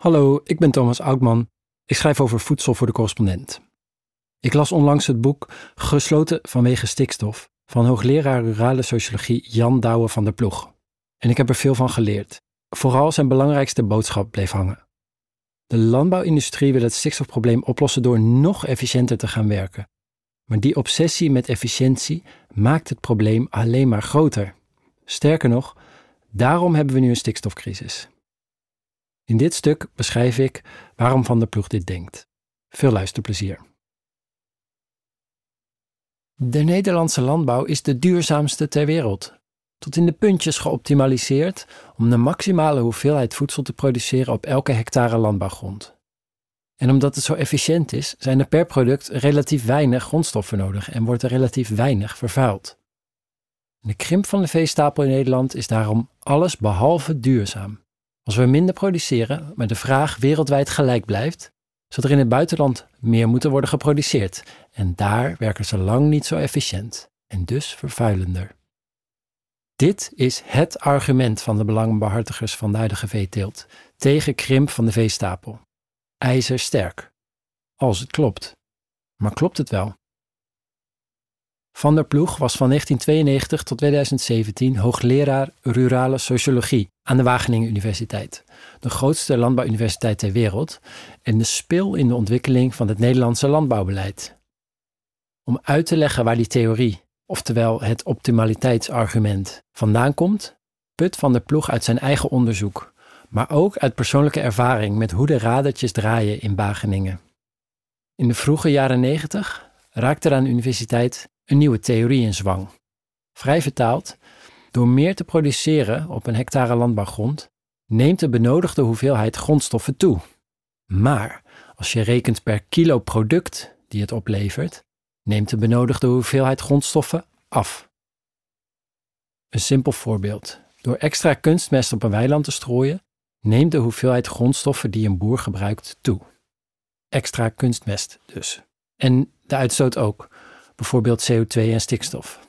Hallo, ik ben Thomas Oudman. Ik schrijf over voedsel voor de correspondent. Ik las onlangs het boek Gesloten vanwege stikstof van hoogleraar rurale sociologie Jan Douwe van der Ploeg. En ik heb er veel van geleerd. Vooral zijn belangrijkste boodschap bleef hangen. De landbouwindustrie wil het stikstofprobleem oplossen door nog efficiënter te gaan werken. Maar die obsessie met efficiëntie maakt het probleem alleen maar groter. Sterker nog, daarom hebben we nu een stikstofcrisis. In dit stuk beschrijf ik waarom Van der Ploeg dit denkt. Veel luisterplezier. De Nederlandse landbouw is de duurzaamste ter wereld. Tot in de puntjes geoptimaliseerd om de maximale hoeveelheid voedsel te produceren op elke hectare landbouwgrond. En omdat het zo efficiënt is, zijn er per product relatief weinig grondstoffen nodig en wordt er relatief weinig vervuild. De krimp van de veestapel in Nederland is daarom alles behalve duurzaam. Als we minder produceren, maar de vraag wereldwijd gelijk blijft, zal er in het buitenland meer moeten worden geproduceerd. En daar werken ze lang niet zo efficiënt en dus vervuilender. Dit is het argument van de belangenbehartigers van de huidige veeteelt tegen krimp van de veestapel. IJzersterk. Als het klopt. Maar klopt het wel? Van der Ploeg was van 1992 tot 2017 hoogleraar rurale sociologie aan de Wageningen Universiteit, de grootste landbouwuniversiteit ter wereld en de spil in de ontwikkeling van het Nederlandse landbouwbeleid. Om uit te leggen waar die theorie, oftewel het optimaliteitsargument, vandaan komt, put Van der Ploeg uit zijn eigen onderzoek, maar ook uit persoonlijke ervaring met hoe de radertjes draaien in Wageningen. In de vroege jaren 90 raakte er aan de universiteit een nieuwe theorie in zwang. Vrij vertaald, door meer te produceren op een hectare landbouwgrond, neemt de benodigde hoeveelheid grondstoffen toe. Maar als je rekent per kilo product die het oplevert, neemt de benodigde hoeveelheid grondstoffen af. Een simpel voorbeeld. Door extra kunstmest op een weiland te strooien, neemt de hoeveelheid grondstoffen die een boer gebruikt toe. Extra kunstmest dus. En de uitstoot ook bijvoorbeeld CO2 en stikstof.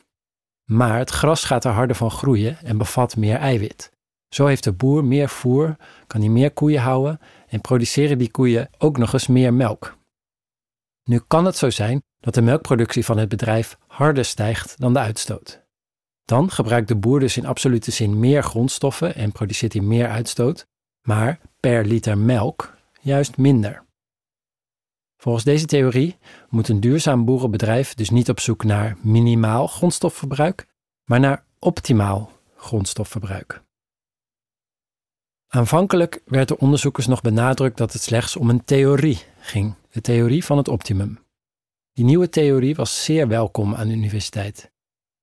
Maar het gras gaat er harder van groeien en bevat meer eiwit. Zo heeft de boer meer voer, kan hij meer koeien houden en produceren die koeien ook nog eens meer melk. Nu kan het zo zijn dat de melkproductie van het bedrijf harder stijgt dan de uitstoot. Dan gebruikt de boer dus in absolute zin meer grondstoffen en produceert hij meer uitstoot, maar per liter melk juist minder. Volgens deze theorie moet een duurzaam boerenbedrijf dus niet op zoek naar minimaal grondstofverbruik, maar naar optimaal grondstofverbruik. Aanvankelijk werd de onderzoekers nog benadrukt dat het slechts om een theorie ging, de theorie van het optimum. Die nieuwe theorie was zeer welkom aan de universiteit.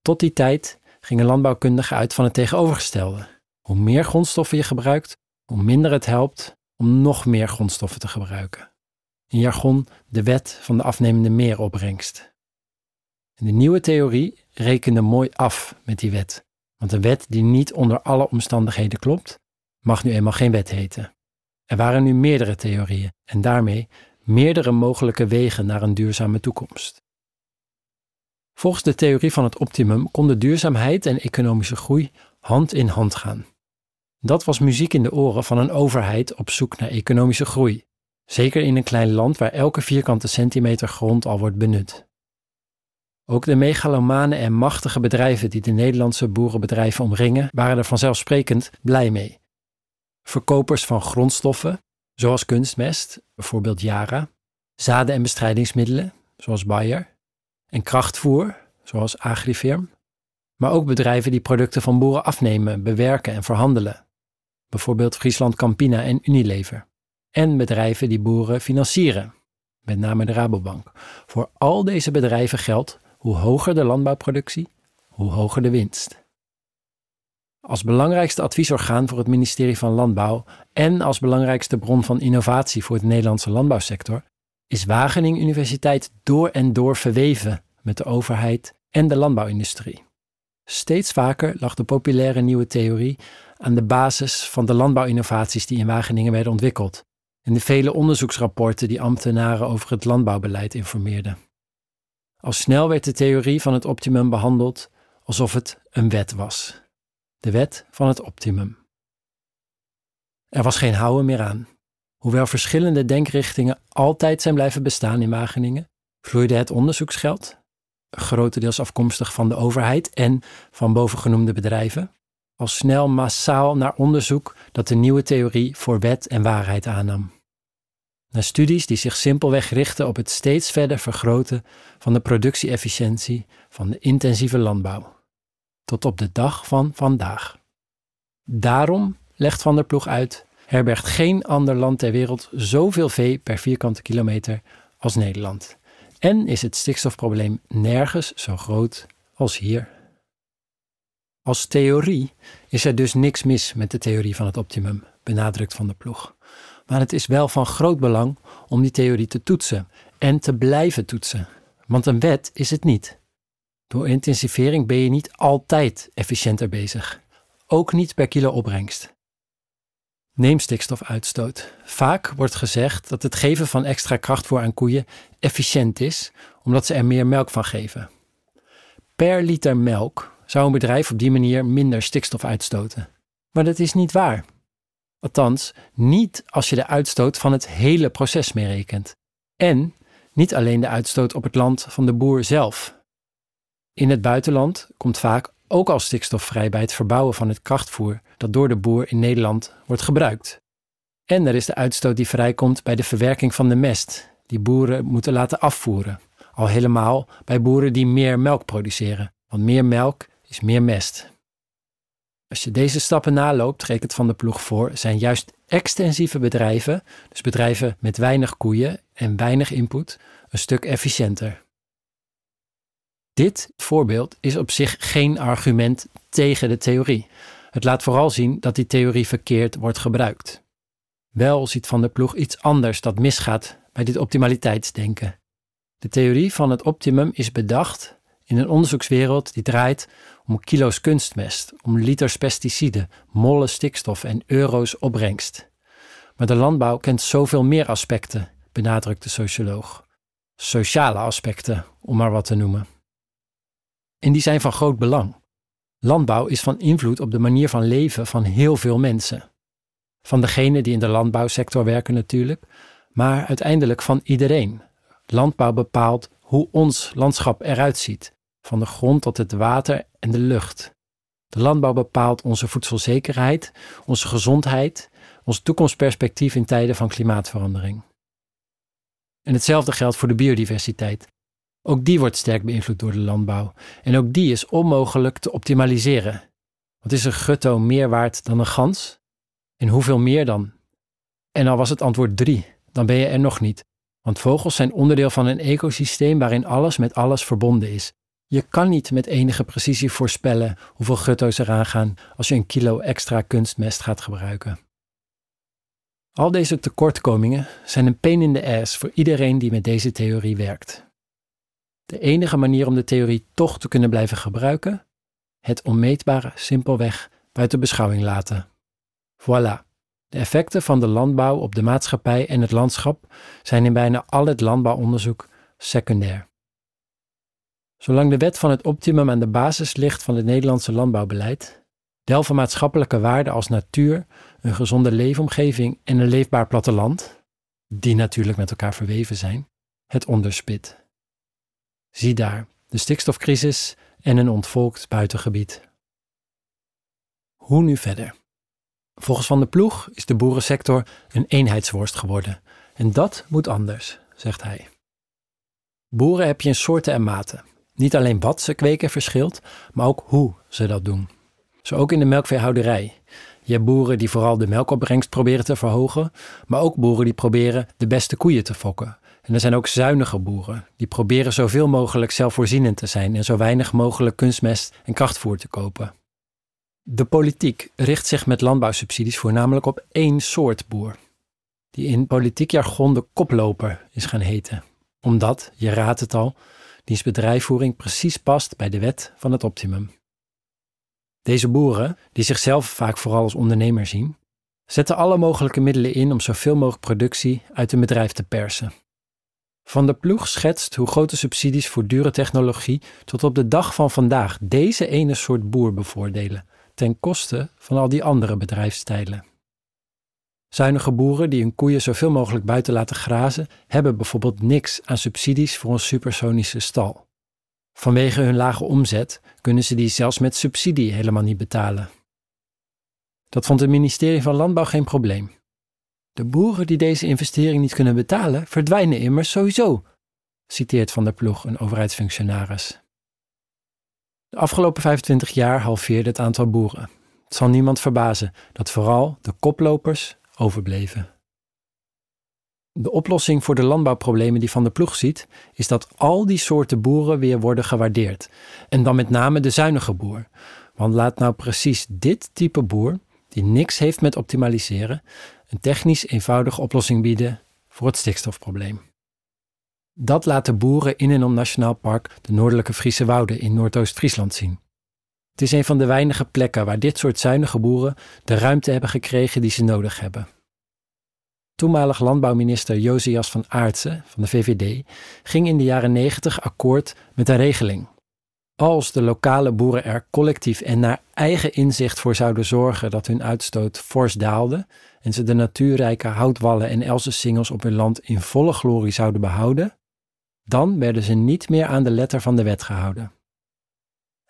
Tot die tijd gingen landbouwkundigen uit van het tegenovergestelde. Hoe meer grondstoffen je gebruikt, hoe minder het helpt om nog meer grondstoffen te gebruiken in jargon de wet van de afnemende meeropbrengst. En de nieuwe theorie rekende mooi af met die wet, want een wet die niet onder alle omstandigheden klopt, mag nu eenmaal geen wet heten. Er waren nu meerdere theorieën en daarmee meerdere mogelijke wegen naar een duurzame toekomst. Volgens de theorie van het optimum konden duurzaamheid en economische groei hand in hand gaan. Dat was muziek in de oren van een overheid op zoek naar economische groei. Zeker in een klein land waar elke vierkante centimeter grond al wordt benut. Ook de megalomane en machtige bedrijven die de Nederlandse boerenbedrijven omringen, waren er vanzelfsprekend blij mee. Verkopers van grondstoffen, zoals kunstmest, bijvoorbeeld Yara, zaden- en bestrijdingsmiddelen, zoals Bayer, en krachtvoer, zoals Agrifirm, maar ook bedrijven die producten van boeren afnemen, bewerken en verhandelen, bijvoorbeeld Friesland Campina en Unilever en bedrijven die boeren financieren, met name de Rabobank. Voor al deze bedrijven geldt hoe hoger de landbouwproductie, hoe hoger de winst. Als belangrijkste adviesorgaan voor het ministerie van Landbouw en als belangrijkste bron van innovatie voor de Nederlandse landbouwsector is Wageningen Universiteit door en door verweven met de overheid en de landbouwindustrie. Steeds vaker lag de populaire nieuwe theorie aan de basis van de landbouwinnovaties die in Wageningen werden ontwikkeld en de vele onderzoeksrapporten die ambtenaren over het landbouwbeleid informeerden. Al snel werd de theorie van het optimum behandeld alsof het een wet was. De wet van het optimum. Er was geen houden meer aan. Hoewel verschillende denkrichtingen altijd zijn blijven bestaan in Wageningen, vloeide het onderzoeksgeld, grotendeels afkomstig van de overheid en van bovengenoemde bedrijven, al snel massaal naar onderzoek dat de nieuwe theorie voor wet en waarheid aannam. Naar studies die zich simpelweg richten op het steeds verder vergroten van de productie-efficiëntie van de intensieve landbouw. Tot op de dag van vandaag. Daarom, legt Van der Ploeg uit, herbergt geen ander land ter wereld zoveel vee per vierkante kilometer als Nederland. En is het stikstofprobleem nergens zo groot als hier. Als theorie is er dus niks mis met de theorie van het optimum, benadrukt Van der Ploeg. Maar het is wel van groot belang om die theorie te toetsen en te blijven toetsen. Want een wet is het niet. Door intensivering ben je niet altijd efficiënter bezig. Ook niet per kilo opbrengst. Neem stikstofuitstoot. Vaak wordt gezegd dat het geven van extra krachtvoer aan koeien efficiënt is, omdat ze er meer melk van geven. Per liter melk zou een bedrijf op die manier minder stikstof uitstoten. Maar dat is niet waar. Althans, niet als je de uitstoot van het hele proces meerekent. En niet alleen de uitstoot op het land van de boer zelf. In het buitenland komt vaak ook al stikstof vrij bij het verbouwen van het krachtvoer dat door de boer in Nederland wordt gebruikt. En er is de uitstoot die vrijkomt bij de verwerking van de mest, die boeren moeten laten afvoeren. Al helemaal bij boeren die meer melk produceren, want meer melk is meer mest. Als je deze stappen naloopt, rekent Van de Ploeg voor, zijn juist extensieve bedrijven, dus bedrijven met weinig koeien en weinig input, een stuk efficiënter. Dit voorbeeld is op zich geen argument tegen de theorie. Het laat vooral zien dat die theorie verkeerd wordt gebruikt. Wel ziet Van der Ploeg iets anders dat misgaat bij dit optimaliteitsdenken. De theorie van het optimum is bedacht in een onderzoekswereld die draait om kilo's kunstmest, om liters pesticiden, mollen stikstof en euro's opbrengst. Maar de landbouw kent zoveel meer aspecten, benadrukt de socioloog. Sociale aspecten, om maar wat te noemen. En die zijn van groot belang. Landbouw is van invloed op de manier van leven van heel veel mensen. Van degenen die in de landbouwsector werken natuurlijk, maar uiteindelijk van iedereen. Landbouw bepaalt hoe ons landschap eruit ziet, van de grond tot het water en de lucht. De landbouw bepaalt onze voedselzekerheid, onze gezondheid, ons toekomstperspectief in tijden van klimaatverandering. En hetzelfde geldt voor de biodiversiteit. Ook die wordt sterk beïnvloed door de landbouw. En ook die is onmogelijk te optimaliseren. Wat is een gutto meer waard dan een gans? En hoeveel meer dan? En al was het antwoord drie, dan ben je er nog niet. Want vogels zijn onderdeel van een ecosysteem waarin alles met alles verbonden is. Je kan niet met enige precisie voorspellen hoeveel gutto's eraan gaan als je een kilo extra kunstmest gaat gebruiken. Al deze tekortkomingen zijn een pain in the ass voor iedereen die met deze theorie werkt. De enige manier om de theorie toch te kunnen blijven gebruiken? Het onmeetbare simpelweg buiten beschouwing laten. Voilà. De effecten van de landbouw op de maatschappij en het landschap zijn in bijna al het landbouwonderzoek secundair. Zolang de wet van het optimum aan de basis ligt van het Nederlandse landbouwbeleid, delven maatschappelijke waarden als natuur, een gezonde leefomgeving en een leefbaar platteland, die natuurlijk met elkaar verweven zijn, het onderspit. Zie daar de stikstofcrisis en een ontvolkt buitengebied. Hoe nu verder? Volgens Van de Ploeg is de boerensector een eenheidsworst geworden. En dat moet anders, zegt hij. Boeren heb je in soorten en maten. Niet alleen wat ze kweken verschilt, maar ook hoe ze dat doen. Zo ook in de melkveehouderij. Je hebt boeren die vooral de melkopbrengst proberen te verhogen, maar ook boeren die proberen de beste koeien te fokken. En er zijn ook zuinige boeren, die proberen zoveel mogelijk zelfvoorzienend te zijn en zo weinig mogelijk kunstmest en krachtvoer te kopen. De politiek richt zich met landbouwsubsidies voornamelijk op één soort boer, die in politiek jargon de koploper is gaan heten, omdat, je raadt het al, diens bedrijfvoering precies past bij de wet van het optimum. Deze boeren, die zichzelf vaak vooral als ondernemer zien, zetten alle mogelijke middelen in om zoveel mogelijk productie uit een bedrijf te persen. Van der Ploeg schetst hoe grote subsidies voor dure technologie tot op de dag van vandaag deze ene soort boer bevoordelen, ten koste van al die andere bedrijfsstijlen. Zuinige boeren die hun koeien zoveel mogelijk buiten laten grazen, hebben bijvoorbeeld niks aan subsidies voor een supersonische stal. Vanwege hun lage omzet kunnen ze die zelfs met subsidie helemaal niet betalen. Dat vond het ministerie van Landbouw geen probleem. De boeren die deze investering niet kunnen betalen, verdwijnen immers sowieso, citeert Van der Ploeg een overheidsfunctionaris. De afgelopen 25 jaar halveerde het aantal boeren. Het zal niemand verbazen dat vooral de koplopers overbleven. De oplossing voor de landbouwproblemen die Van der Ploeg ziet, is dat al die soorten boeren weer worden gewaardeerd. En dan met name de zuinige boer. Want laat nou precies dit type boer, die niks heeft met optimaliseren, een technisch eenvoudige oplossing bieden voor het stikstofprobleem. Dat laat de boeren in en om Nationaal Park de Noordelijke Friese Wouden in Noordoost-Friesland zien. Het is een van de weinige plekken waar dit soort zuinige boeren de ruimte hebben gekregen die ze nodig hebben. Toenmalig landbouwminister Josias van Aartsen van de VVD ging in de jaren 90 akkoord met een regeling. Als de lokale boeren er collectief en naar eigen inzicht voor zouden zorgen dat hun uitstoot fors daalde en ze de natuurrijke houtwallen en elsensingels op hun land in volle glorie zouden behouden, dan werden ze niet meer aan de letter van de wet gehouden.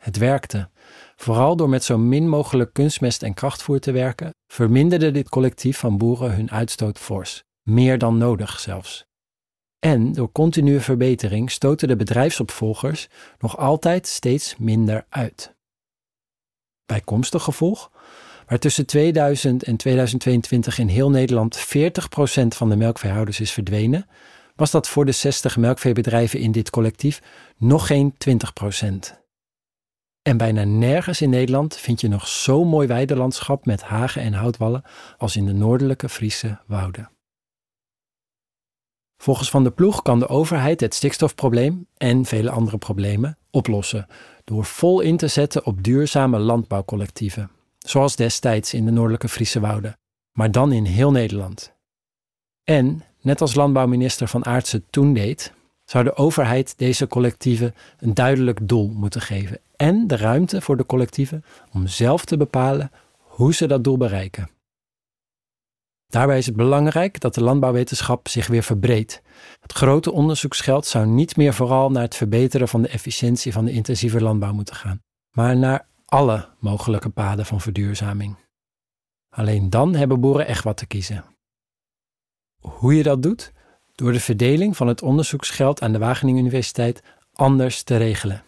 Het werkte. Vooral door met zo min mogelijk kunstmest en krachtvoer te werken, verminderde dit collectief van boeren hun uitstoot fors, meer dan nodig zelfs. En door continue verbetering stoten de bedrijfsopvolgers nog altijd steeds minder uit. Bijkomstig gevolg, waar tussen 2000 en 2022 in heel Nederland 40% van de melkveehouders is verdwenen, was dat voor de 60 melkveebedrijven in dit collectief nog geen 20%. En bijna nergens in Nederland vind je nog zo'n mooi weidelandschap met hagen en houtwallen als in de noordelijke Friese wouden. Volgens Van der Ploeg kan de overheid het stikstofprobleem en vele andere problemen oplossen door vol in te zetten op duurzame landbouwcollectieven, zoals destijds in de noordelijke Friese wouden, maar dan in heel Nederland. En, net als landbouwminister Van Aartsen toen deed, zou de overheid deze collectieven een duidelijk doel moeten geven en de ruimte voor de collectieven om zelf te bepalen hoe ze dat doel bereiken. Daarbij is het belangrijk dat de landbouwwetenschap zich weer verbreedt. Het grote onderzoeksgeld zou niet meer vooral naar het verbeteren van de efficiëntie van de intensieve landbouw moeten gaan, maar naar alle mogelijke paden van verduurzaming. Alleen dan hebben boeren echt wat te kiezen. Hoe je dat doet? Door de verdeling van het onderzoeksgeld aan de Wageningen Universiteit anders te regelen.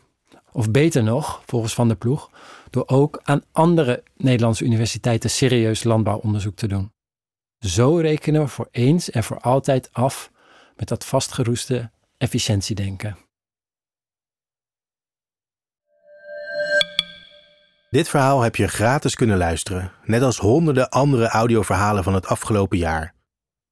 Of beter nog, volgens Van der Ploeg, door ook aan andere Nederlandse universiteiten serieus landbouwonderzoek te doen. Zo rekenen we voor eens en voor altijd af met dat vastgeroeste efficiëntiedenken. Dit verhaal heb je gratis kunnen luisteren, net als honderden andere audioverhalen van het afgelopen jaar.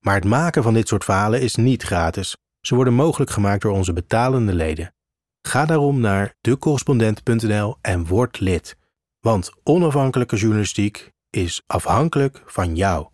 Maar het maken van dit soort verhalen is niet gratis. Ze worden mogelijk gemaakt door onze betalende leden. Ga daarom naar decorrespondent.nl en word lid. Want onafhankelijke journalistiek is afhankelijk van jou.